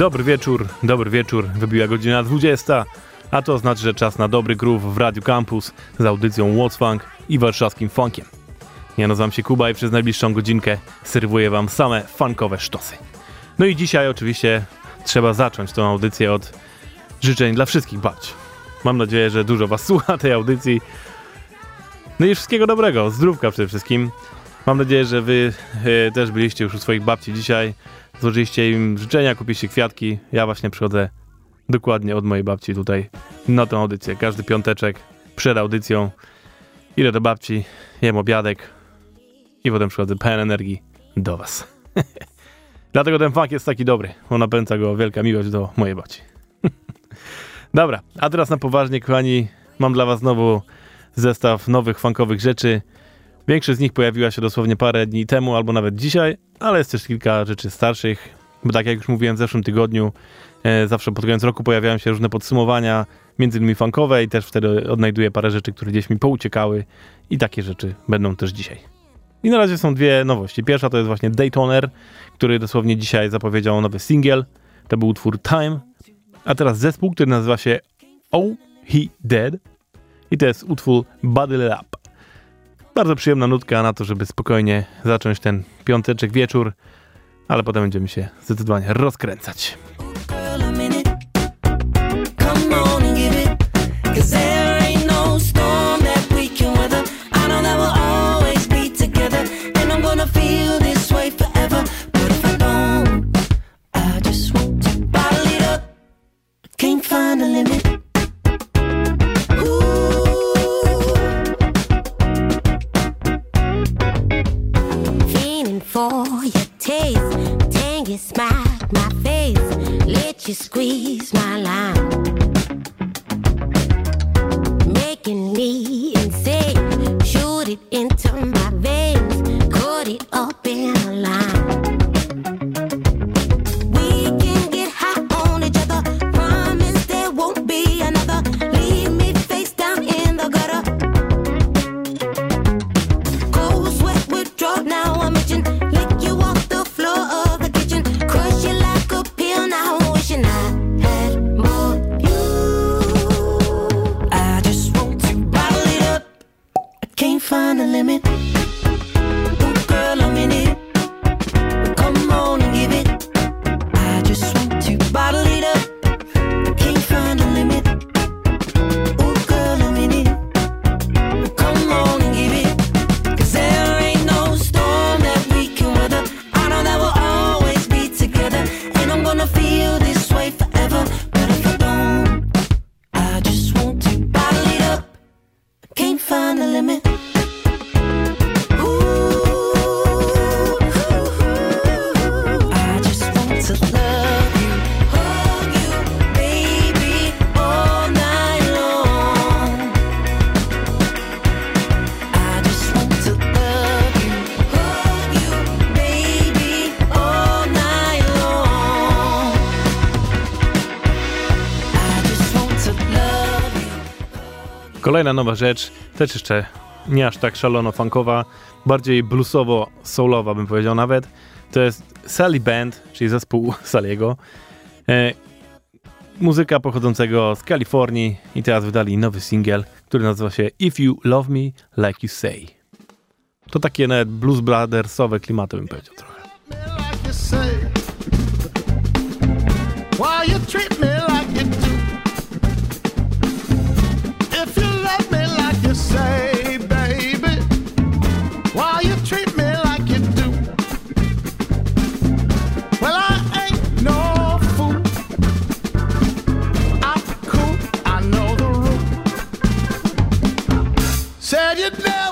Dobry wieczór, dobry wieczór. Wybiła godzina 20, a to znaczy, że czas na dobry groove w Radio Campus z audycją What's Funk i warszawskim funkiem. Ja nazywam się Kuba i przez najbliższą godzinkę serwuję wam same funkowe sztosy. No i dzisiaj oczywiście trzeba zacząć tą audycję od życzeń dla wszystkich babci. Mam nadzieję, że dużo was słucha tej audycji. No i wszystkiego dobrego, zdrówka przede wszystkim. Mam nadzieję, że wy y, też byliście już u swoich babci dzisiaj złożyliście im życzenia, kupiliście kwiatki. Ja właśnie przychodzę dokładnie od mojej babci tutaj na tę audycję. Każdy piąteczek przed audycją idę do babci, jem obiadek i potem przychodzę pełen energii do was. Dlatego ten funk jest taki dobry. Ona napędza go wielka miłość do mojej babci. Dobra, a teraz na poważnie, kochani, mam dla was znowu zestaw nowych funkowych rzeczy. Większość z nich pojawiła się dosłownie parę dni temu, albo nawet dzisiaj, ale jest też kilka rzeczy starszych. Bo tak jak już mówiłem w zeszłym tygodniu, e, zawsze pod koniec roku pojawiają się różne podsumowania, między innymi funkowe i też wtedy odnajduję parę rzeczy, które gdzieś mi pouciekały i takie rzeczy będą też dzisiaj. I na razie są dwie nowości. Pierwsza to jest właśnie Daytoner, który dosłownie dzisiaj zapowiedział nowy singiel. To był utwór Time. A teraz zespół, który nazywa się Oh He Dead. I to jest utwór Body Lap. Bardzo przyjemna nutka na to, żeby spokojnie zacząć ten piąteczek wieczór, ale potem będziemy się zdecydowanie rozkręcać. you squeeze my line, making me insane. Shoot it into my Kolejna nowa rzecz, też jeszcze nie aż tak szalono funkowa, bardziej bluesowo-soulowa bym powiedział nawet. To jest Sally Band, czyli zespół Saliego. E, muzyka pochodzącego z Kalifornii i teraz wydali nowy singiel, który nazywa się If You Love Me Like You Say. To takie nawet blues brothersowe klimaty bym powiedział trochę. Why you treat me I it never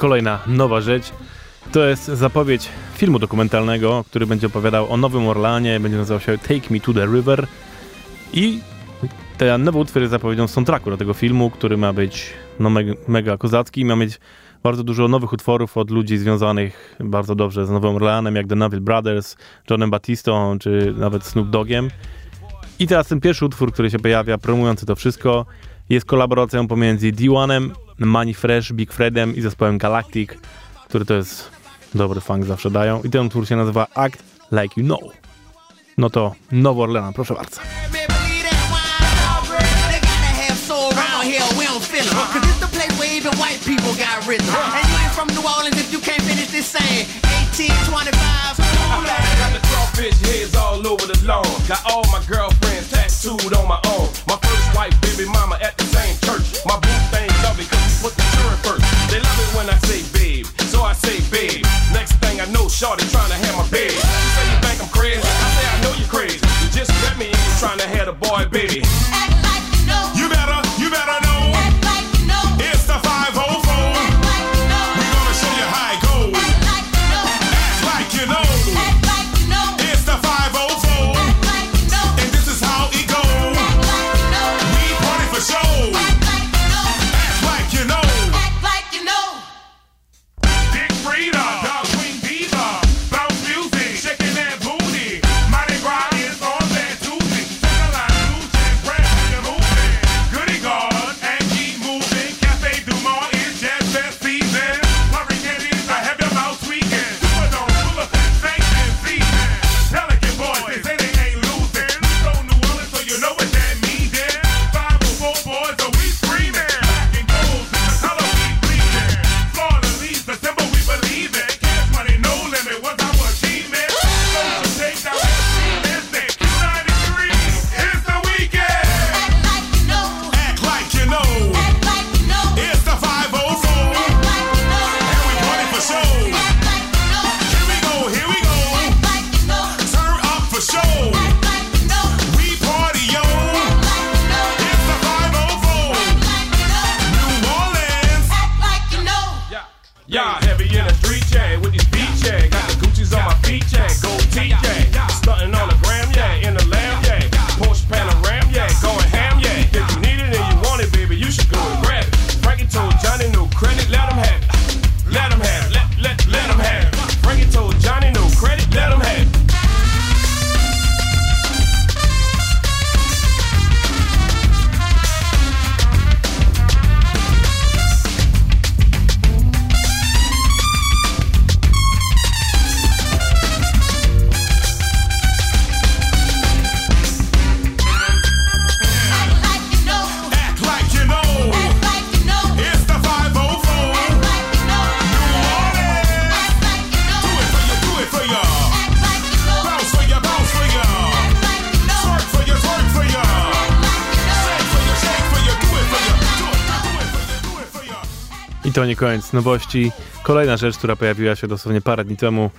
kolejna nowa rzecz. To jest zapowiedź filmu dokumentalnego, który będzie opowiadał o Nowym Orlanie, będzie nazywał się Take Me to the River. I ten nowy utwór jest zapowiedzią soundtracku do tego filmu, który ma być no, mega, mega kozacki, ma mieć bardzo dużo nowych utworów od ludzi związanych bardzo dobrze z Nowym Orleanem, jak The Neville Brothers, Johnem Batistą, czy nawet Snoop Doggiem. I teraz ten pierwszy utwór, który się pojawia, promujący to wszystko, jest kolaboracją pomiędzy D1em, Money Fresh, Big Fredem i zespołem Galactic, który to jest dobry funk zawsze dają. I ten utwór się nazywa Act Like You Know. No to Nowo Orlean, proszę bardzo. even white people got rhythm. And you ain't from New Orleans if you can't finish this saying. 18, 25. Got the crawfish heads all over the lawn. Got all my girlfriends tattooed on my arm. My first white baby mama at the same church. My boo thing put the children first. They love it when I say babe, so I say babe. Next thing I know, Shorty trying to have my baby. You say you think I'm crazy? I say I know you're crazy. You just met me and you're trying to have a boy baby. I to nie koniec nowości. Kolejna rzecz, która pojawiła się dosłownie parę dni temu,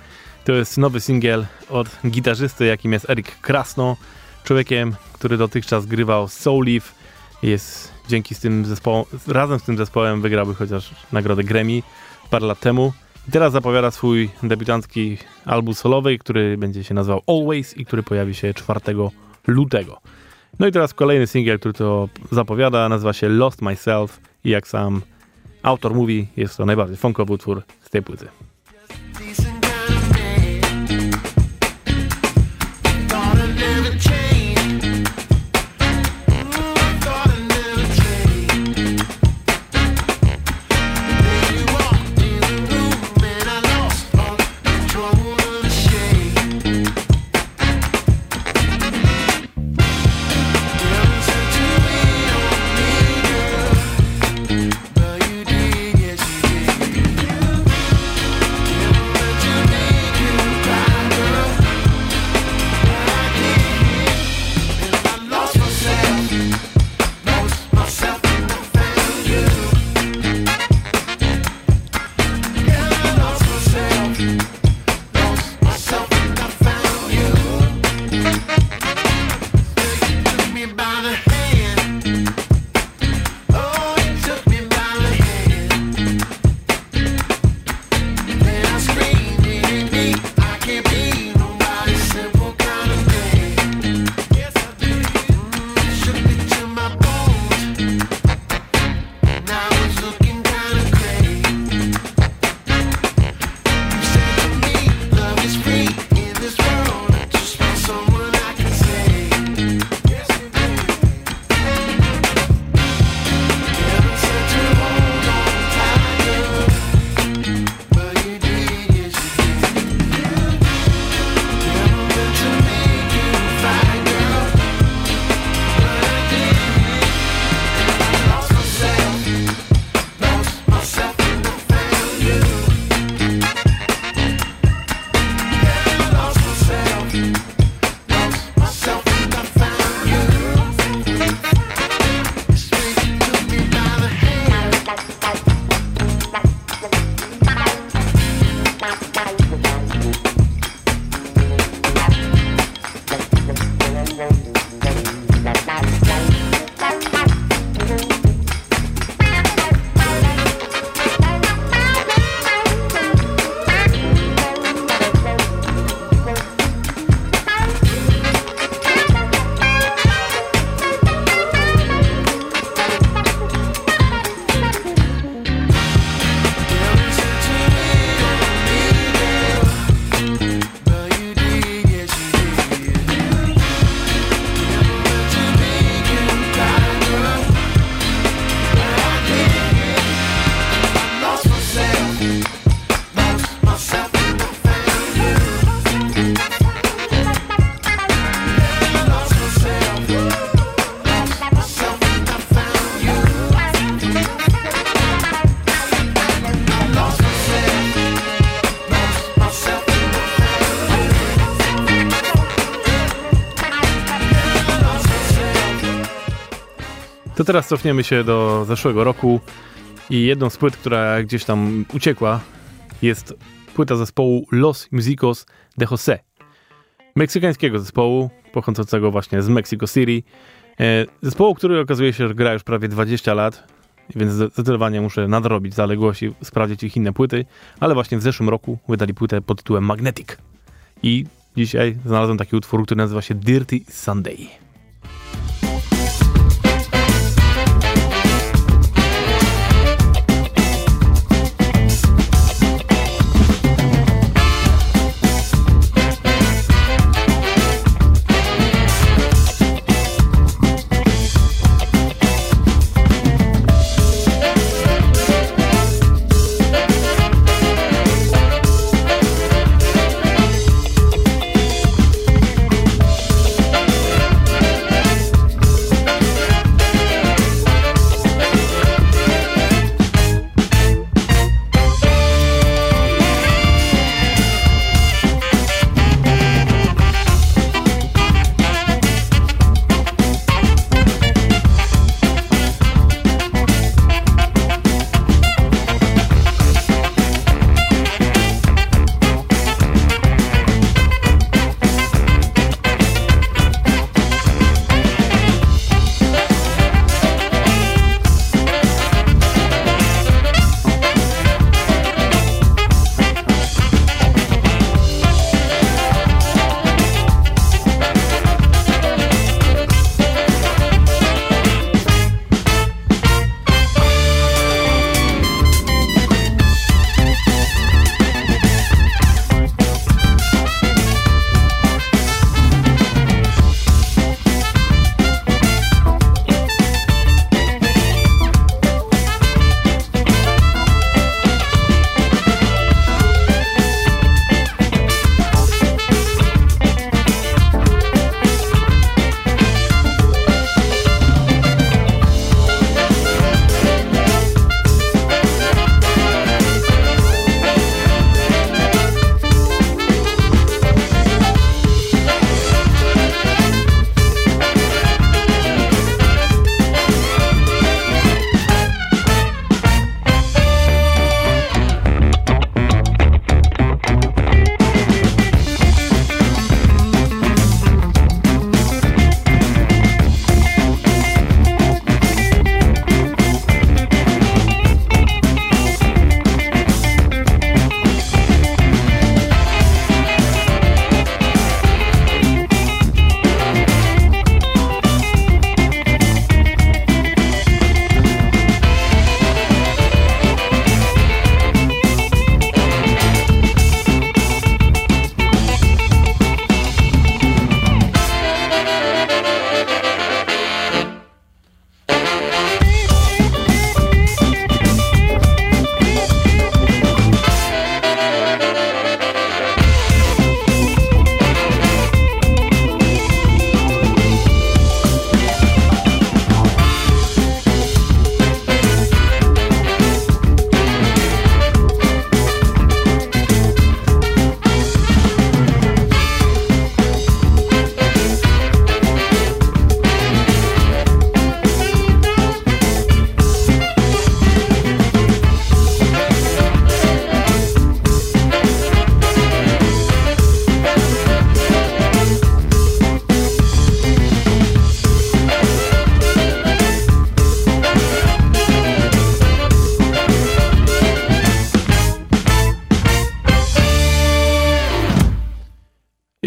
to jest nowy singiel od gitarzysty, jakim jest Erik Krasno, człowiekiem, który dotychczas grywał Soul Leaf. Jest dzięki z tym zespołem, razem z tym zespołem wygrałby chociaż nagrodę Grammy parę lat temu. Teraz zapowiada swój debiutancki album solowy, który będzie się nazywał Always i który pojawi się 4 lutego. No i teraz kolejny singiel, który to zapowiada, nazywa się Lost Myself i jak sam Autor mówi, jest to najbardziej funkowy utwór z tej płyty. To teraz cofniemy się do zeszłego roku i jedną z płyt, która gdzieś tam uciekła, jest płyta zespołu Los Musicos de José. Meksykańskiego zespołu, pochodzącego właśnie z Mexico City. E, zespołu, który okazuje się, że gra już prawie 20 lat, więc zdecydowanie muszę nadrobić zaległości, sprawdzić ich inne płyty, ale właśnie w zeszłym roku wydali płytę pod tytułem Magnetic. I dzisiaj znalazłem taki utwór, który nazywa się Dirty Sunday.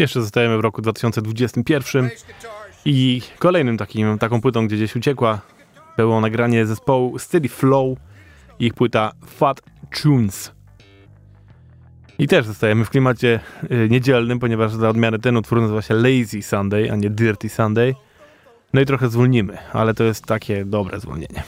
Jeszcze zostajemy w roku 2021 i kolejnym takim, taką płytą, gdzie gdzieś uciekła, było nagranie zespołu Steady Flow ich płyta Fat Tunes. I też zostajemy w klimacie y, niedzielnym, ponieważ za odmianę ten utwór nazywa się Lazy Sunday, a nie Dirty Sunday. No i trochę zwolnimy, ale to jest takie dobre zwolnienie.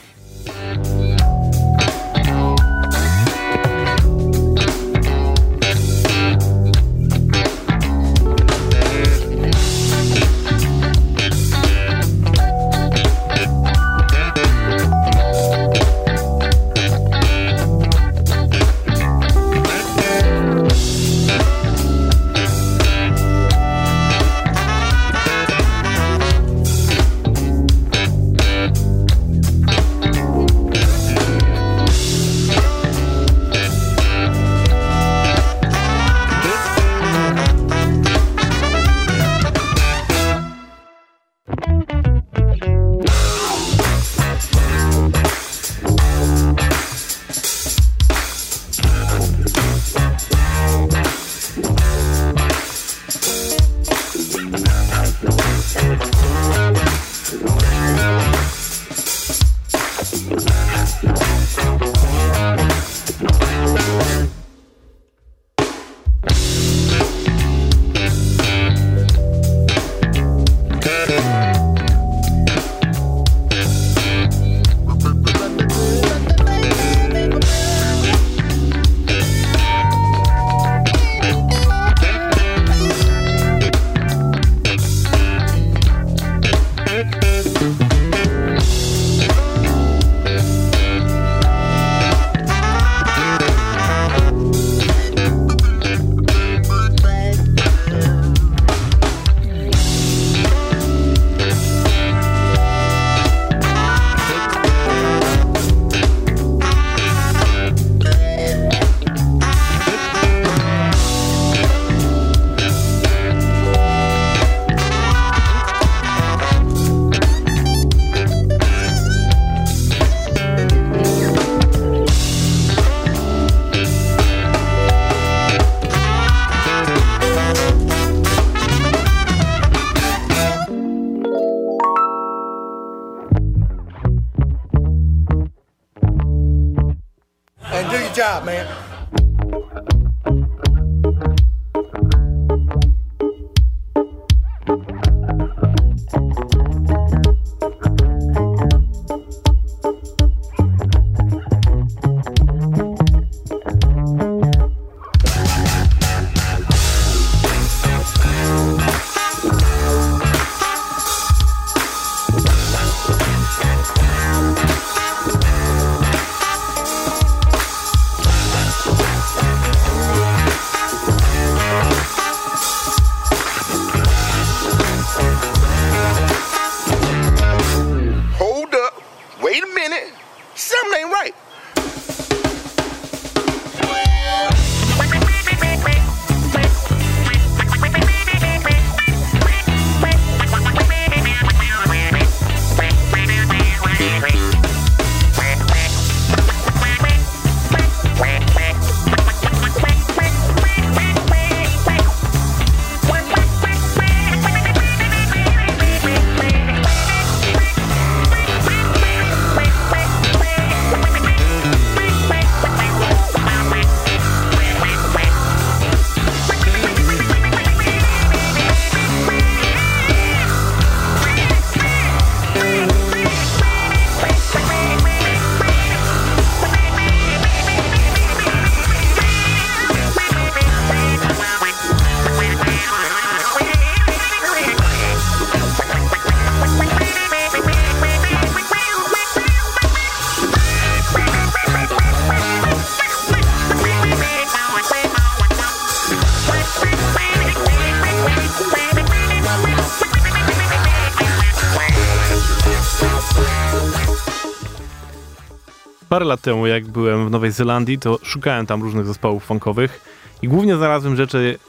Parę lat temu, jak byłem w Nowej Zelandii, to szukałem tam różnych zespołów funkowych i głównie znalazłem rzeczy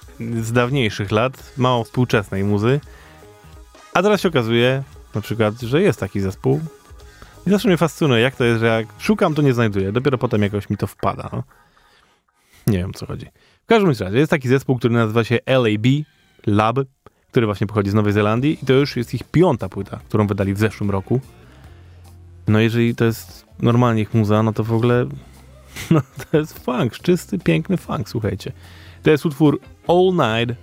z dawniejszych lat, mało współczesnej muzy. A teraz się okazuje, na przykład, że jest taki zespół. I zawsze mnie fascynuje, jak to jest, że jak szukam, to nie znajduję. Dopiero potem jakoś mi to wpada. No. Nie wiem, co chodzi. W każdym razie, jest taki zespół, który nazywa się LAB, Lab, który właśnie pochodzi z Nowej Zelandii i to już jest ich piąta płyta, którą wydali w zeszłym roku. No jeżeli to jest normalnie ich muza, no to w ogóle no to jest funk, czysty, piękny funk, słuchajcie. To jest utwór All Night,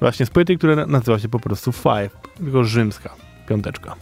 właśnie z płyty, która nazywa się po prostu Five, tylko rzymska, piąteczka.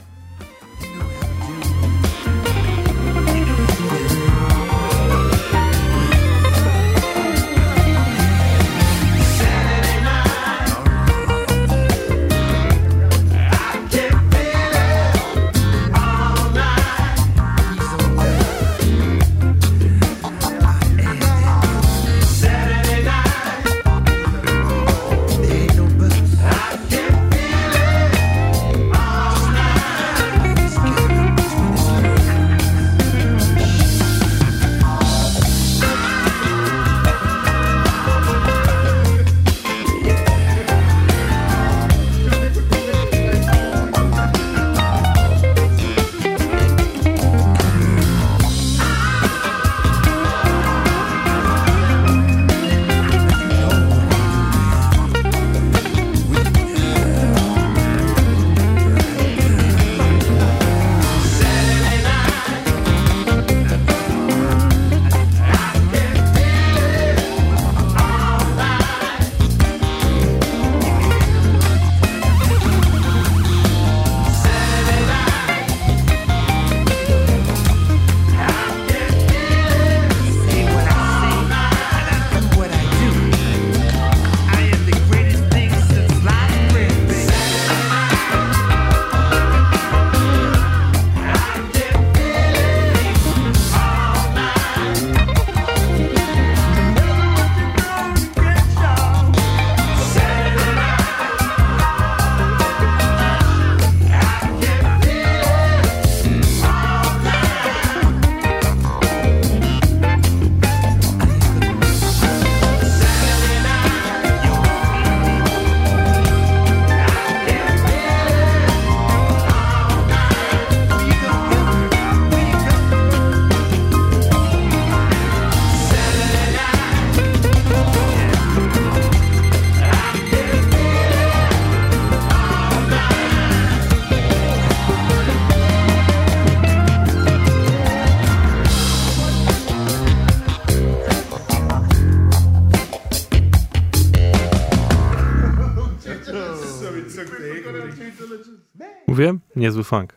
Niezły funk.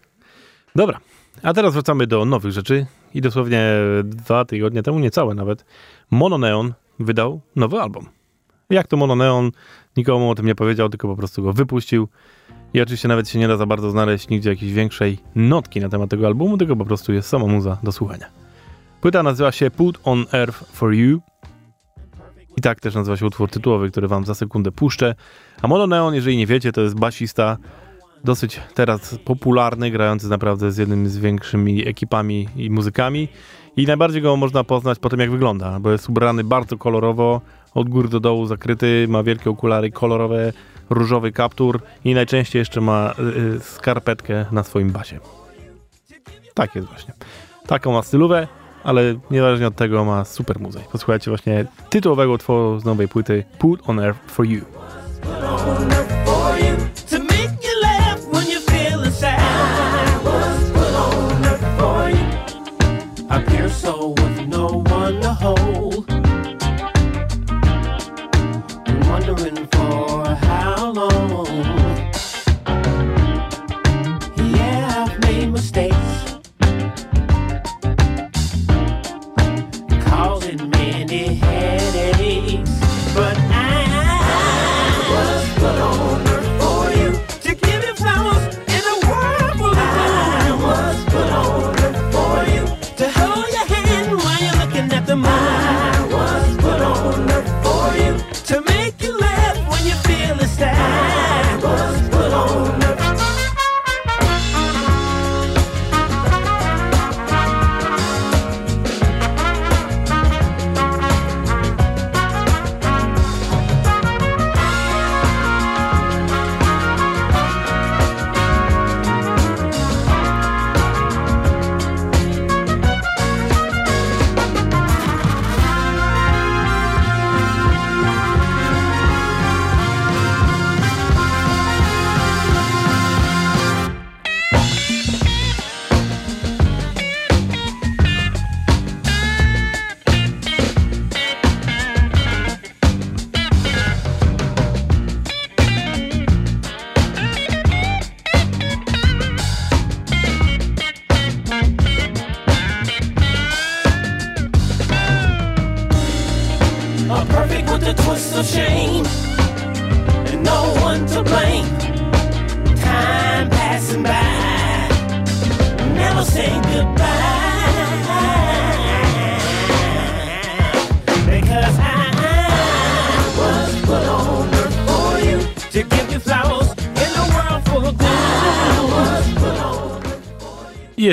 Dobra, a teraz wracamy do nowych rzeczy i dosłownie dwa tygodnie temu, niecałe nawet, Mononeon wydał nowy album. Jak to Mononeon? Nikomu o tym nie powiedział, tylko po prostu go wypuścił. I oczywiście nawet się nie da za bardzo znaleźć nigdzie jakiejś większej notki na temat tego albumu, tylko po prostu jest sama muza do słuchania. Płyta nazywa się Put on Earth for You. I tak też nazywa się utwór tytułowy, który wam za sekundę puszczę. A Mononeon, jeżeli nie wiecie, to jest basista dosyć teraz popularny, grający naprawdę z jednym z większymi ekipami i muzykami. I najbardziej go można poznać po tym, jak wygląda, bo jest ubrany bardzo kolorowo, od góry do dołu zakryty, ma wielkie okulary kolorowe, różowy kaptur i najczęściej jeszcze ma y, skarpetkę na swoim basie. Tak jest właśnie. Taką ma stylówę, ale niezależnie od tego ma super muzykę. Posłuchajcie właśnie tytułowego utworu z nowej płyty Put on Earth for You.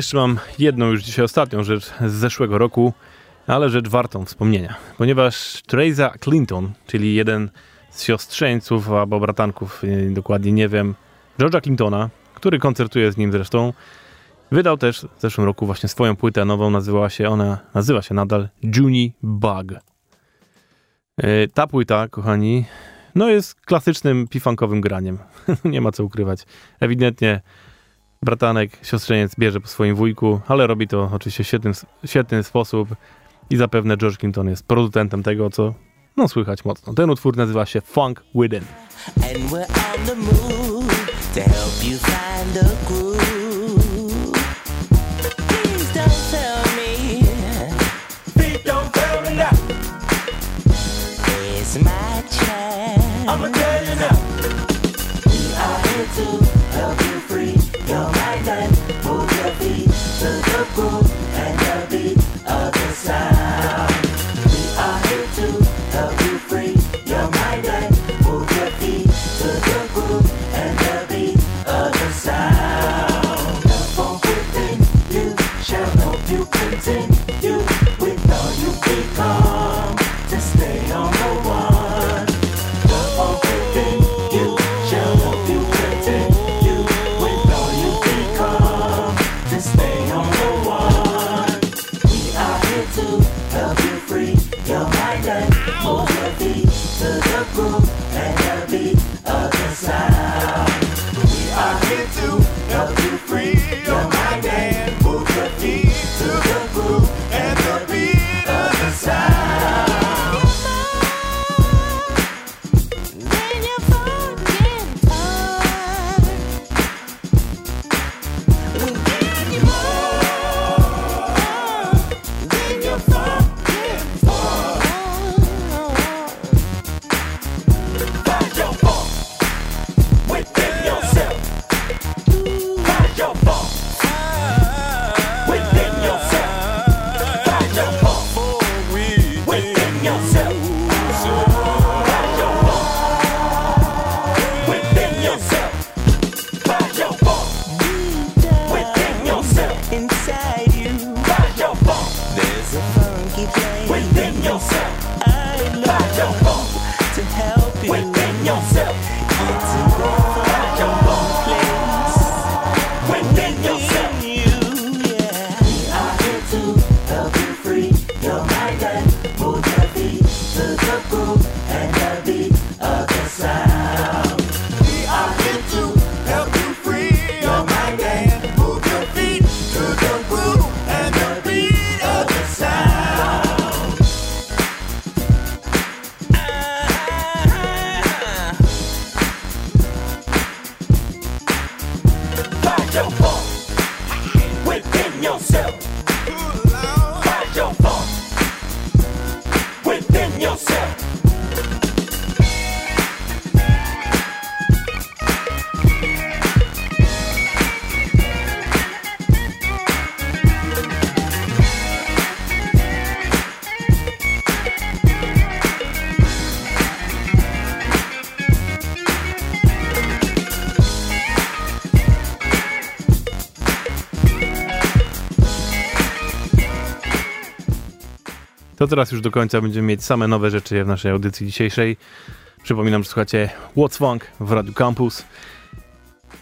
Jeszcze mam jedną już dzisiaj ostatnią rzecz z zeszłego roku, ale rzecz wartą wspomnienia, ponieważ Teresa Clinton, czyli jeden z siostrzeńców albo bratanków, dokładnie nie wiem, George'a Clintona, który koncertuje z nim zresztą, wydał też w zeszłym roku właśnie swoją płytę nową, nazywała się ona, nazywa się nadal Junie Bug. E, ta płyta, kochani, no jest klasycznym pifankowym graniem. nie ma co ukrywać. Ewidentnie bratanek, siostrzeniec bierze po swoim wujku, ale robi to oczywiście w świetny, świetny sposób i zapewne George Clinton jest producentem tego, co no słychać mocno. Ten utwór nazywa się Funk Within. And we're on the move to help you find the groove. Please don't tell me. Please don't tell me now. It's my chance. I'ma tell you now. We are here to Teraz już do końca będziemy mieć same nowe rzeczy w naszej audycji dzisiejszej. Przypominam, że słuchacie What's Funk w Radio Campus.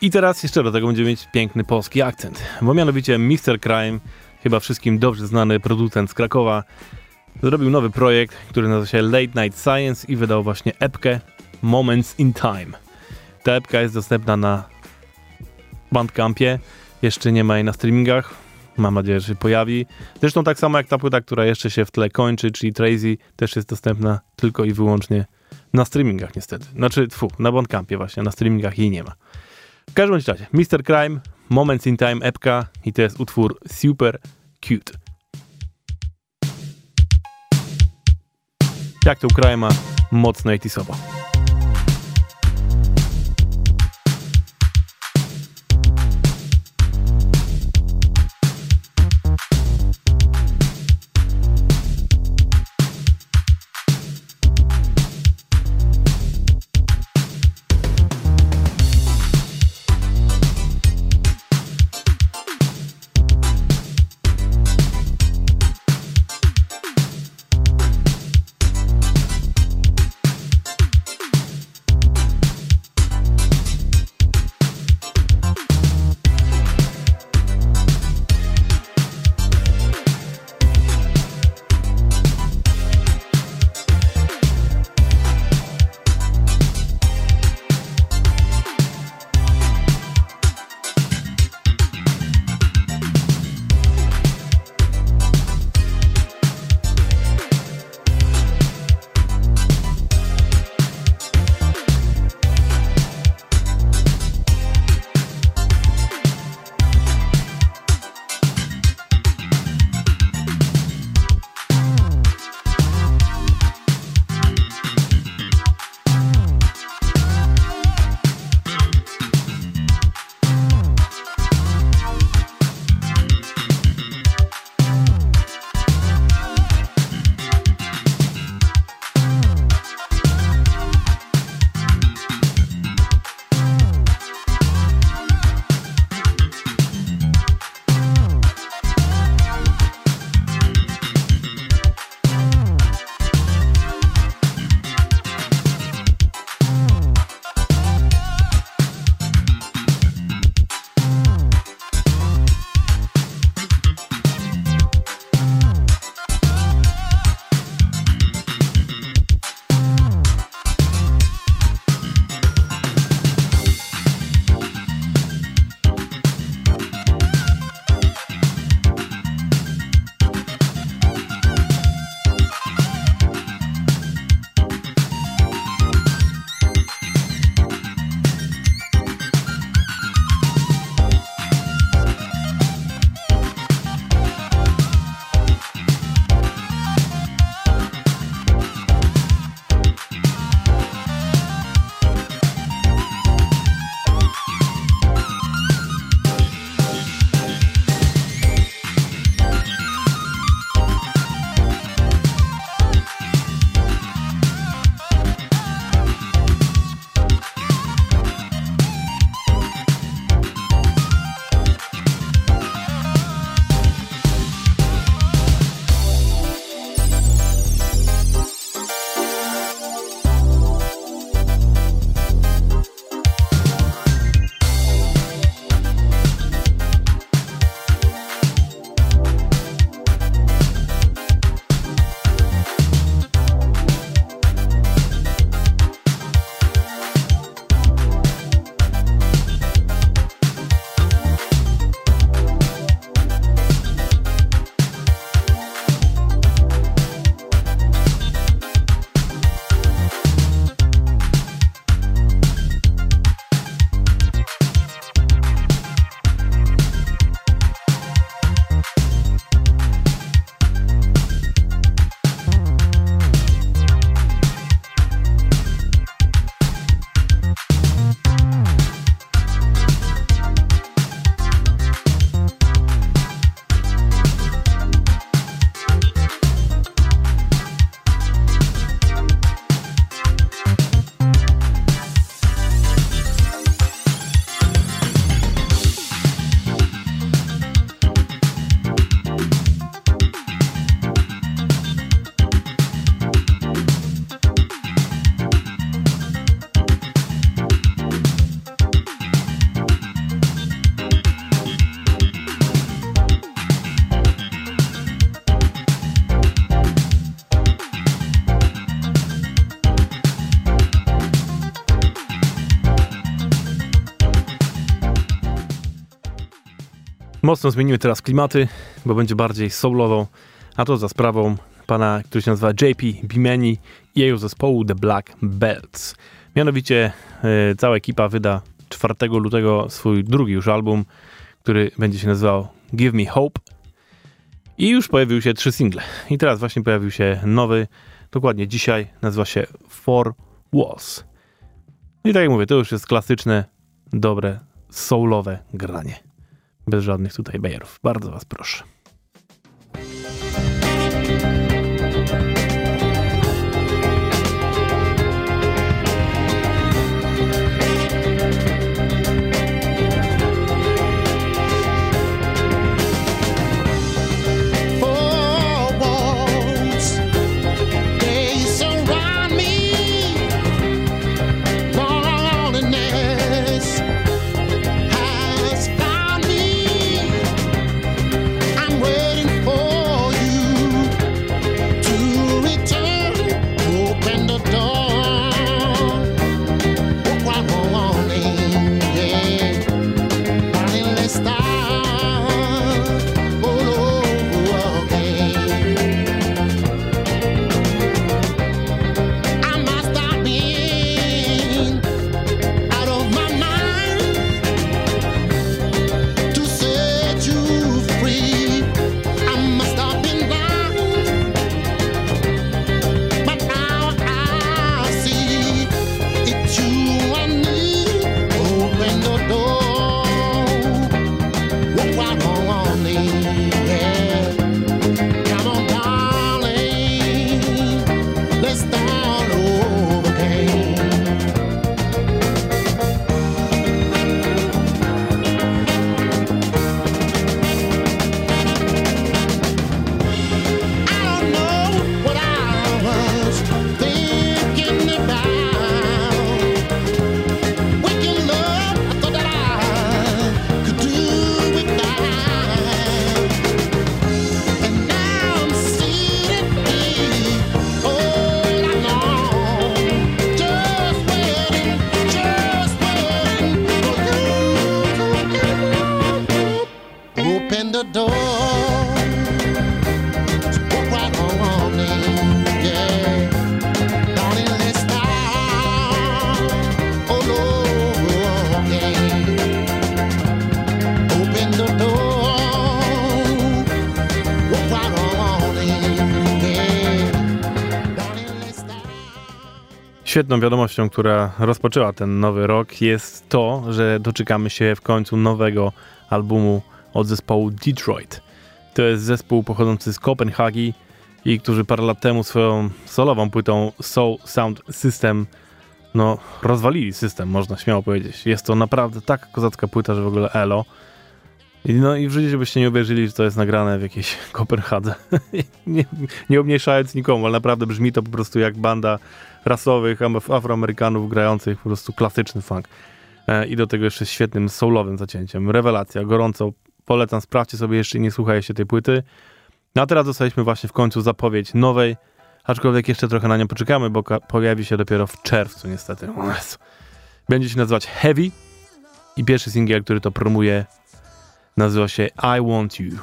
I teraz jeszcze do tego będziemy mieć piękny polski akcent, bo mianowicie Mr. Crime, chyba wszystkim dobrze znany producent z Krakowa, zrobił nowy projekt, który nazywa się Late Night Science i wydał właśnie epkę Moments in Time. Ta epka jest dostępna na Bandcampie, jeszcze nie ma jej na streamingach, mam nadzieję, że się pojawi. Zresztą tak samo jak ta płyta, która jeszcze się w tle kończy, czyli Trazy, też jest dostępna tylko i wyłącznie na streamingach niestety. Znaczy, fu, na Bandcampie właśnie, na streamingach jej nie ma. W każdym razie, Mr. Crime, Moments in Time, epka i to jest utwór Super Cute. Jak to ma mocno 80 Mocno zmienimy teraz klimaty, bo będzie bardziej soulowo, a to za sprawą pana, który się nazywa JP Bimeni i jego zespołu The Black Belts. Mianowicie e, cała ekipa wyda 4 lutego swój drugi już album, który będzie się nazywał Give Me Hope. I już pojawiły się trzy single. I teraz właśnie pojawił się nowy, dokładnie dzisiaj, nazywa się Four Walls. No I tak jak mówię, to już jest klasyczne, dobre, soulowe granie. Bez żadnych tutaj bajerów. Bardzo was proszę. Świetną wiadomością, która rozpoczęła ten nowy rok jest to, że doczekamy się w końcu nowego albumu od zespołu Detroit. To jest zespół pochodzący z Kopenhagi i którzy parę lat temu swoją solową płytą Soul Sound System no, rozwalili system, można śmiało powiedzieć. Jest to naprawdę tak kozacka płyta, że w ogóle elo. I No i w życiu byście nie uwierzyli, że to jest nagrane w jakiejś Kopenhadze. nie, nie umniejszając nikomu, ale naprawdę brzmi to po prostu jak banda rasowych Af- Afroamerykanów grających po prostu klasyczny funk. E, I do tego jeszcze świetnym soulowym zacięciem. Rewelacja, gorąco polecam, sprawdźcie sobie jeszcze, nie słuchajcie tej płyty. No a teraz dostaliśmy właśnie w końcu zapowiedź nowej, aczkolwiek jeszcze trochę na nią poczekamy, bo pojawi się dopiero w czerwcu niestety. Będzie się nazywać Heavy i pierwszy singiel, który to promuje nazywa się I Want You.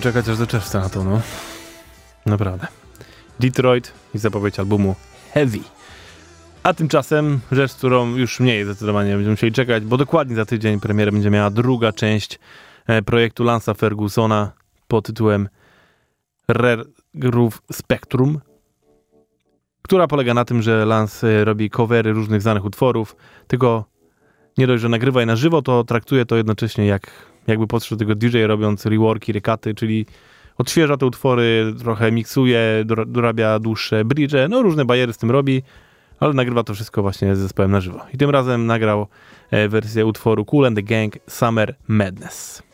Czekać aż do czerwca na to, no? Naprawdę. Detroit i zapowiedź albumu Heavy. A tymczasem rzecz, którą już mniej zdecydowanie będziemy musieli czekać, bo dokładnie za tydzień premierę będzie miała druga część e, projektu Lansa Fergusona pod tytułem Rare Groove Spectrum, która polega na tym, że Lance e, robi covery różnych znanych utworów, tylko nie dość, że nagrywa je na żywo, to traktuje to jednocześnie jak jakby podszedł do tego DJ robiąc reworki, rekaty, czyli odświeża te utwory, trochę miksuje, dora- dorabia dłuższe bridge, no różne bariery z tym robi, ale nagrywa to wszystko właśnie z zespołem na żywo. I tym razem nagrał e, wersję utworu Cool and the Gang Summer Madness.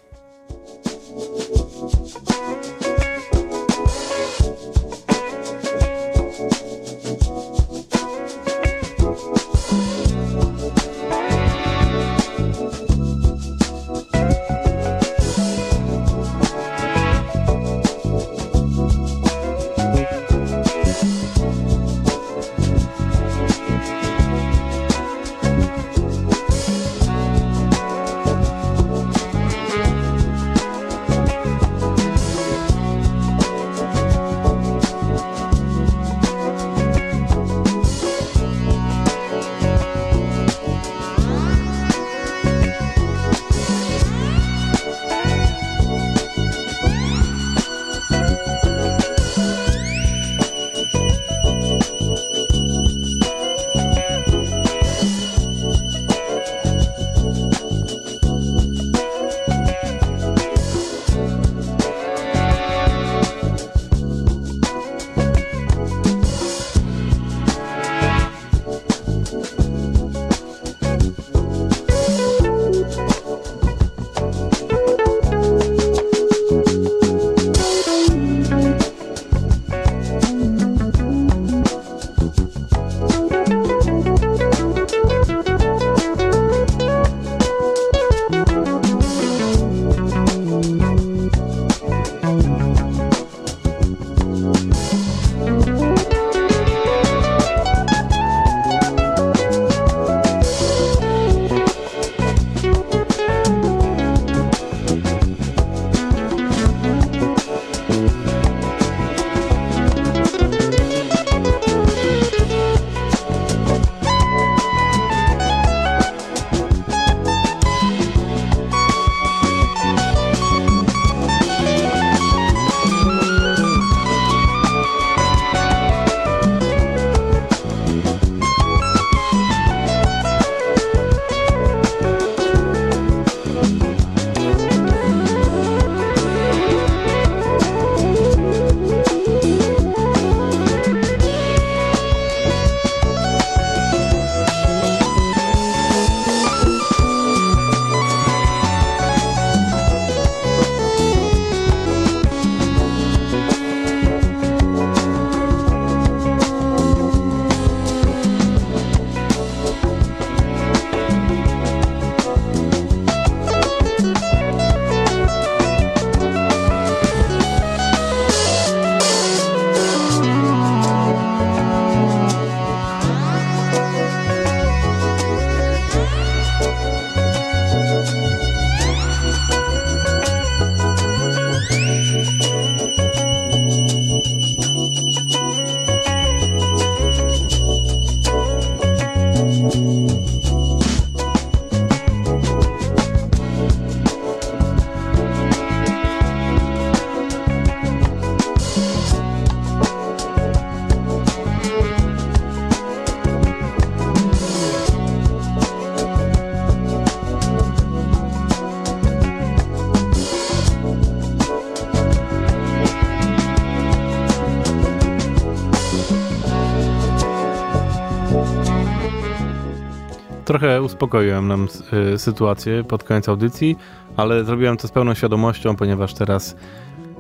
Trochę uspokoiłem nam y, sytuację pod koniec audycji, ale zrobiłem to z pełną świadomością, ponieważ teraz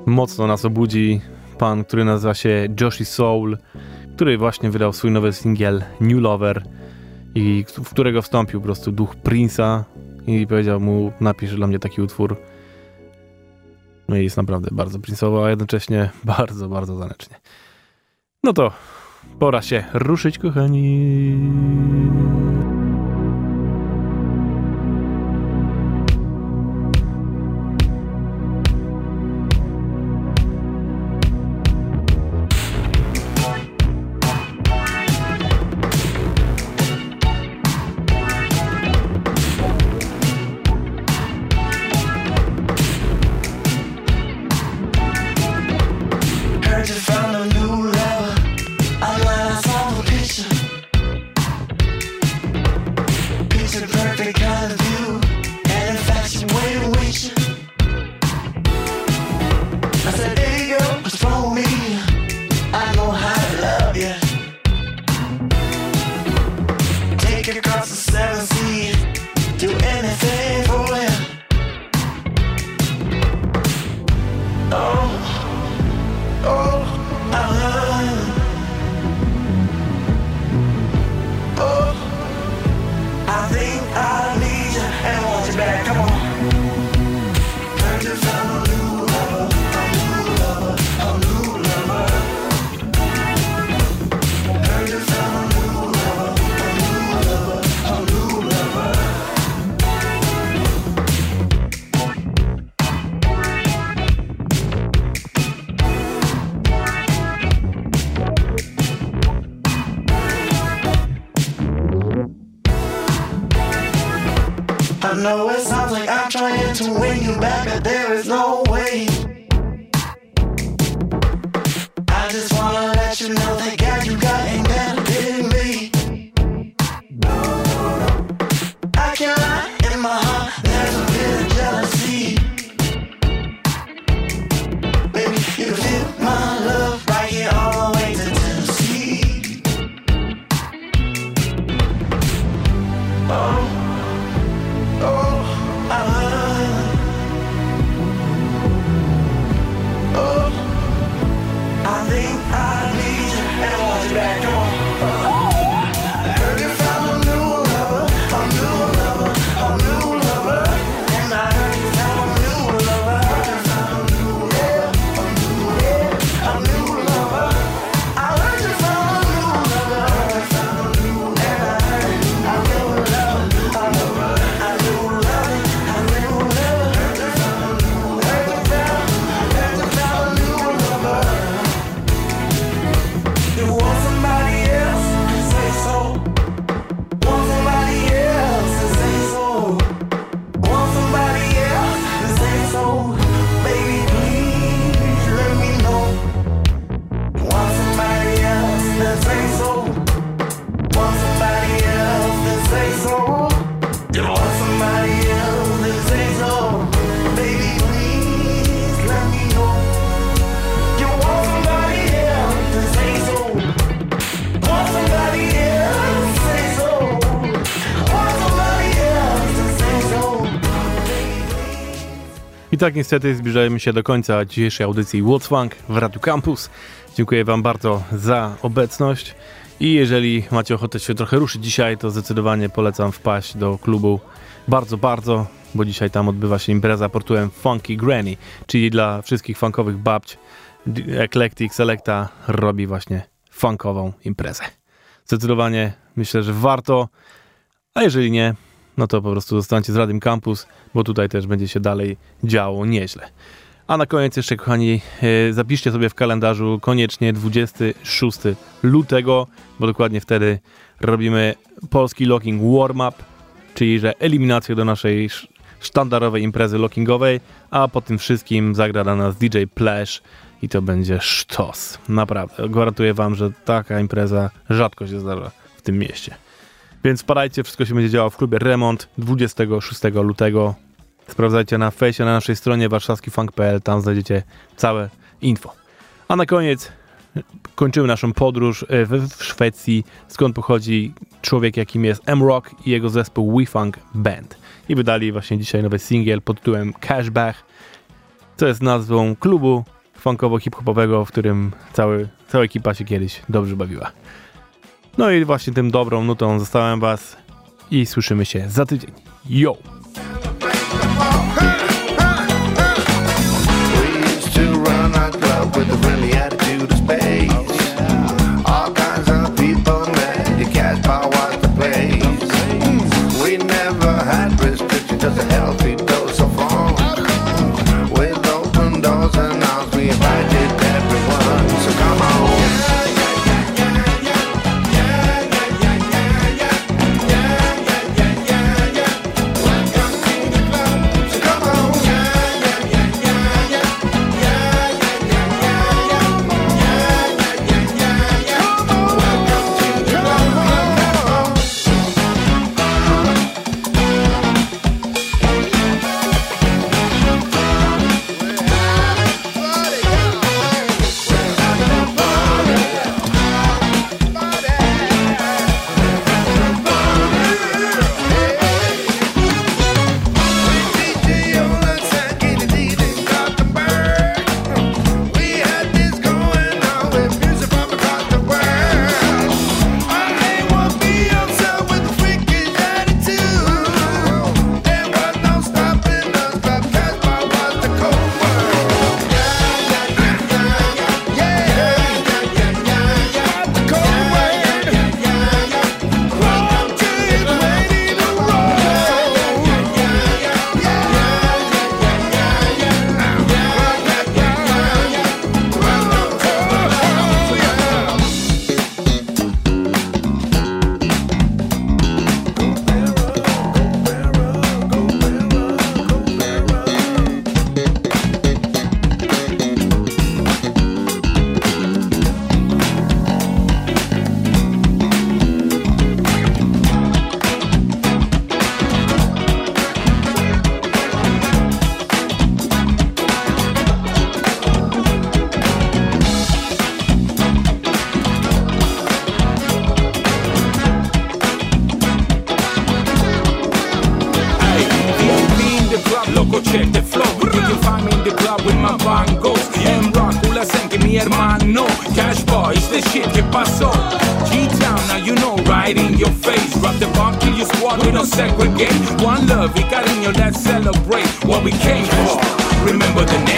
mocno nas obudzi pan, który nazywa się Joshi Soul, który właśnie wydał swój nowy singiel New Lover i w którego wstąpił po prostu duch Prince'a i powiedział mu napisz dla mnie taki utwór. No i jest naprawdę bardzo Prince'owo, a jednocześnie bardzo, bardzo zanecznie. No to pora się ruszyć, kochani. I tak niestety zbliżajemy się do końca dzisiejszej audycji What's Funk w Radiu Campus. Dziękuję Wam bardzo za obecność i jeżeli macie ochotę się trochę ruszyć dzisiaj, to zdecydowanie polecam wpaść do klubu bardzo, bardzo, bo dzisiaj tam odbywa się impreza pod tytułem Funky Granny, czyli dla wszystkich funkowych babć Eclectic Selecta robi właśnie funkową imprezę. Zdecydowanie myślę, że warto, a jeżeli nie, no to po prostu zostańcie z Radiem Campus, bo tutaj też będzie się dalej działo nieźle. A na koniec jeszcze, kochani, e, zapiszcie sobie w kalendarzu koniecznie 26 lutego, bo dokładnie wtedy robimy polski locking warm-up, czyli że eliminację do naszej sz- sztandarowej imprezy lockingowej, a po tym wszystkim zagra dla nas DJ Plash i to będzie sztos. Naprawdę, gwarantuję wam, że taka impreza rzadko się zdarza w tym mieście. Więc spadajcie, wszystko się będzie działo w klubie Remont 26 lutego. Sprawdzajcie na fejsie na naszej stronie warszawskifunk.pl, tam znajdziecie całe info. A na koniec kończymy naszą podróż e, w, w Szwecji, skąd pochodzi człowiek, jakim jest M-Rock i jego zespół WeFunk Band. I wydali właśnie dzisiaj nowy singiel pod tytułem Cashback, co jest nazwą klubu funkowo-hip-hopowego, w którym cały, cała ekipa się kiedyś dobrze bawiła. No i właśnie tym dobrą nutą zostałem was i słyszymy się za tydzień. Yo! let's celebrate what we came for. Remember the name.